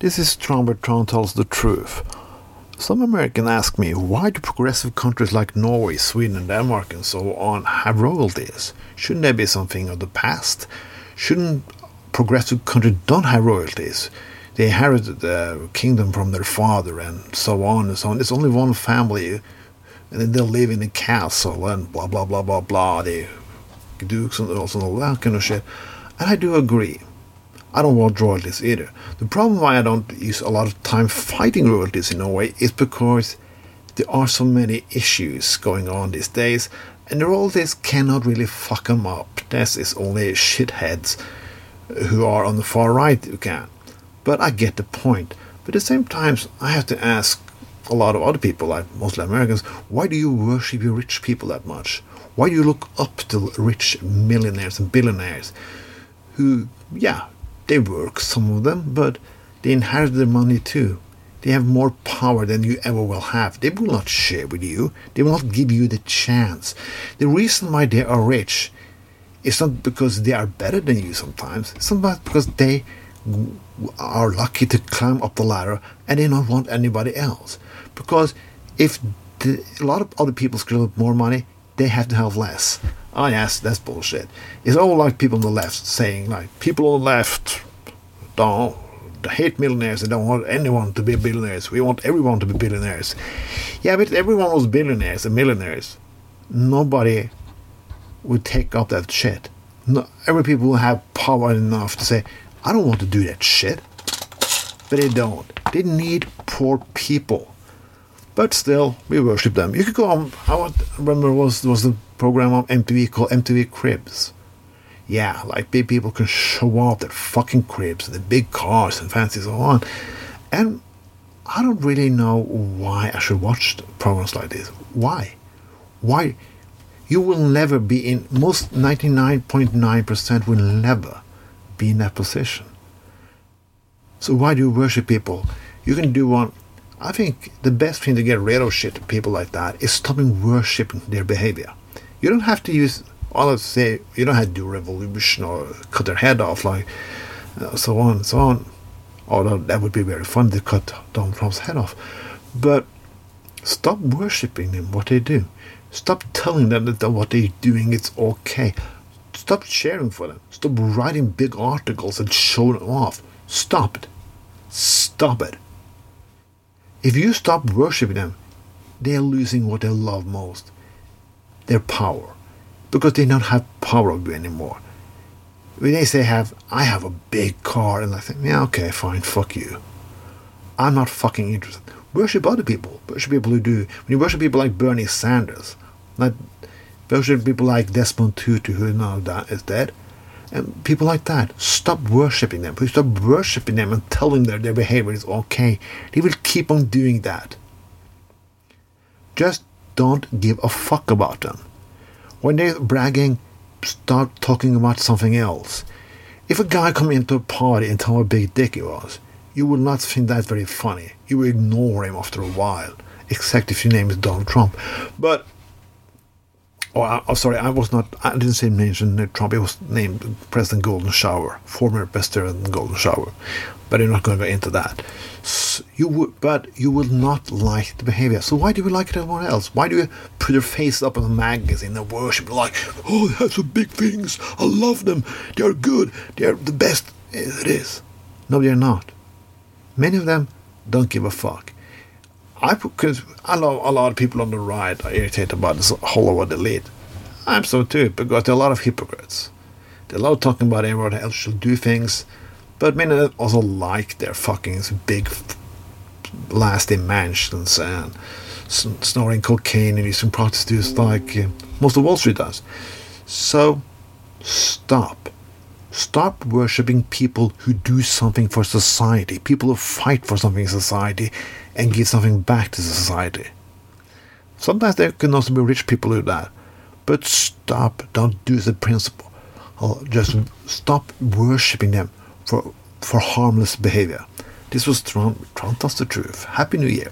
This is Trump Trump tells the truth. Some Americans ask me why do progressive countries like Norway, Sweden, Denmark, and so on have royalties? Shouldn't there be something of the past? Shouldn't progressive countries don't have royalties? They inherited the kingdom from their father and so on and so on. It's only one family, and then they live in a castle and blah blah blah blah blah. They dukes and all that kind of shit. And I do agree. I don't want royalties either. The problem why I don't use a lot of time fighting royalties in Norway is because there are so many issues going on these days, and the royalties cannot really fuck them up. This is only shitheads who are on the far right who can. But I get the point. But at the same time, I have to ask a lot of other people, like mostly Americans, why do you worship your rich people that much? Why do you look up to rich millionaires and billionaires who, yeah, they work, some of them, but they inherit their money too. They have more power than you ever will have. They will not share with you. They will not give you the chance. The reason why they are rich is not because they are better than you sometimes. Not because they are lucky to climb up the ladder and they don't want anybody else. Because if the, a lot of other people screw up more money, they have to have less. Oh yes, that's bullshit. It's all like people on the left saying like people on the left don't hate millionaires. They don't want anyone to be billionaires. We want everyone to be billionaires. Yeah, but everyone was billionaires and millionaires. Nobody would take up that shit. No, every people will have power enough to say, I don't want to do that shit. But they don't. They need poor people. But still, we worship them. You could go on. I remember was was the program on MTV called MTV Cribs. Yeah, like big people can show off their fucking cribs and the big cars and fancy so on. And I don't really know why I should watch programs like this. Why? Why? You will never be in, most 99.9% will never be in that position. So why do you worship people? You can do one I think the best thing to get rid of shit to people like that is stopping worshipping their behavior. You don't have to use all of say you don't have to do revolution or cut their head off like uh, so on and so on. Although that would be very fun to cut Donald Trump's head off. But stop worshipping them what they do. Stop telling them that what they're doing is okay. Stop sharing for them. Stop writing big articles and showing off. Stop it. Stop it. If you stop worshipping them, they're losing what they love most their power. Because they don't have power over you anymore. When they say have I have a big car and I think, yeah, okay, fine, fuck you. I'm not fucking interested. Worship other people. Worship people who do. When you worship people like Bernie Sanders, like worship people like Desmond Tutu who now is dead, and people like that, stop worshipping them. Please stop worshipping them and telling them their behavior is okay. They will keep on doing that. Just don't give a fuck about them. When they're bragging, start talking about something else. If a guy come into a party and tell how big dick he was, you will not find that very funny. You will ignore him after a while, except if your name is Donald Trump. But Oh, oh, sorry, I was not. I didn't say mention Trump. It was named President Golden Shower, former President Golden Shower, but I'm not going to go into that. So you would, but you will not like the behavior. So why do you like it everyone else? Why do you put your face up in the magazine and worship like, oh, they have some big things. I love them. They are good. They are the best. It is. No, they're not. Many of them don't give a fuck. I because I know a lot of people on the right are irritated about this Hollywood elite. I'm so too because there are a lot of hypocrites. They're a talking about everyone else should do things, but many also like their fucking big, lasting mansions and snorting cocaine and using prostitutes like uh, most of Wall Street does. So, stop. Stop worshipping people who do something for society, people who fight for something in society and give something back to society. Sometimes there can also be rich people who do that. But stop, don't do the principle. Or just stop worshipping them for, for harmless behavior. This was tells the truth. Happy New Year.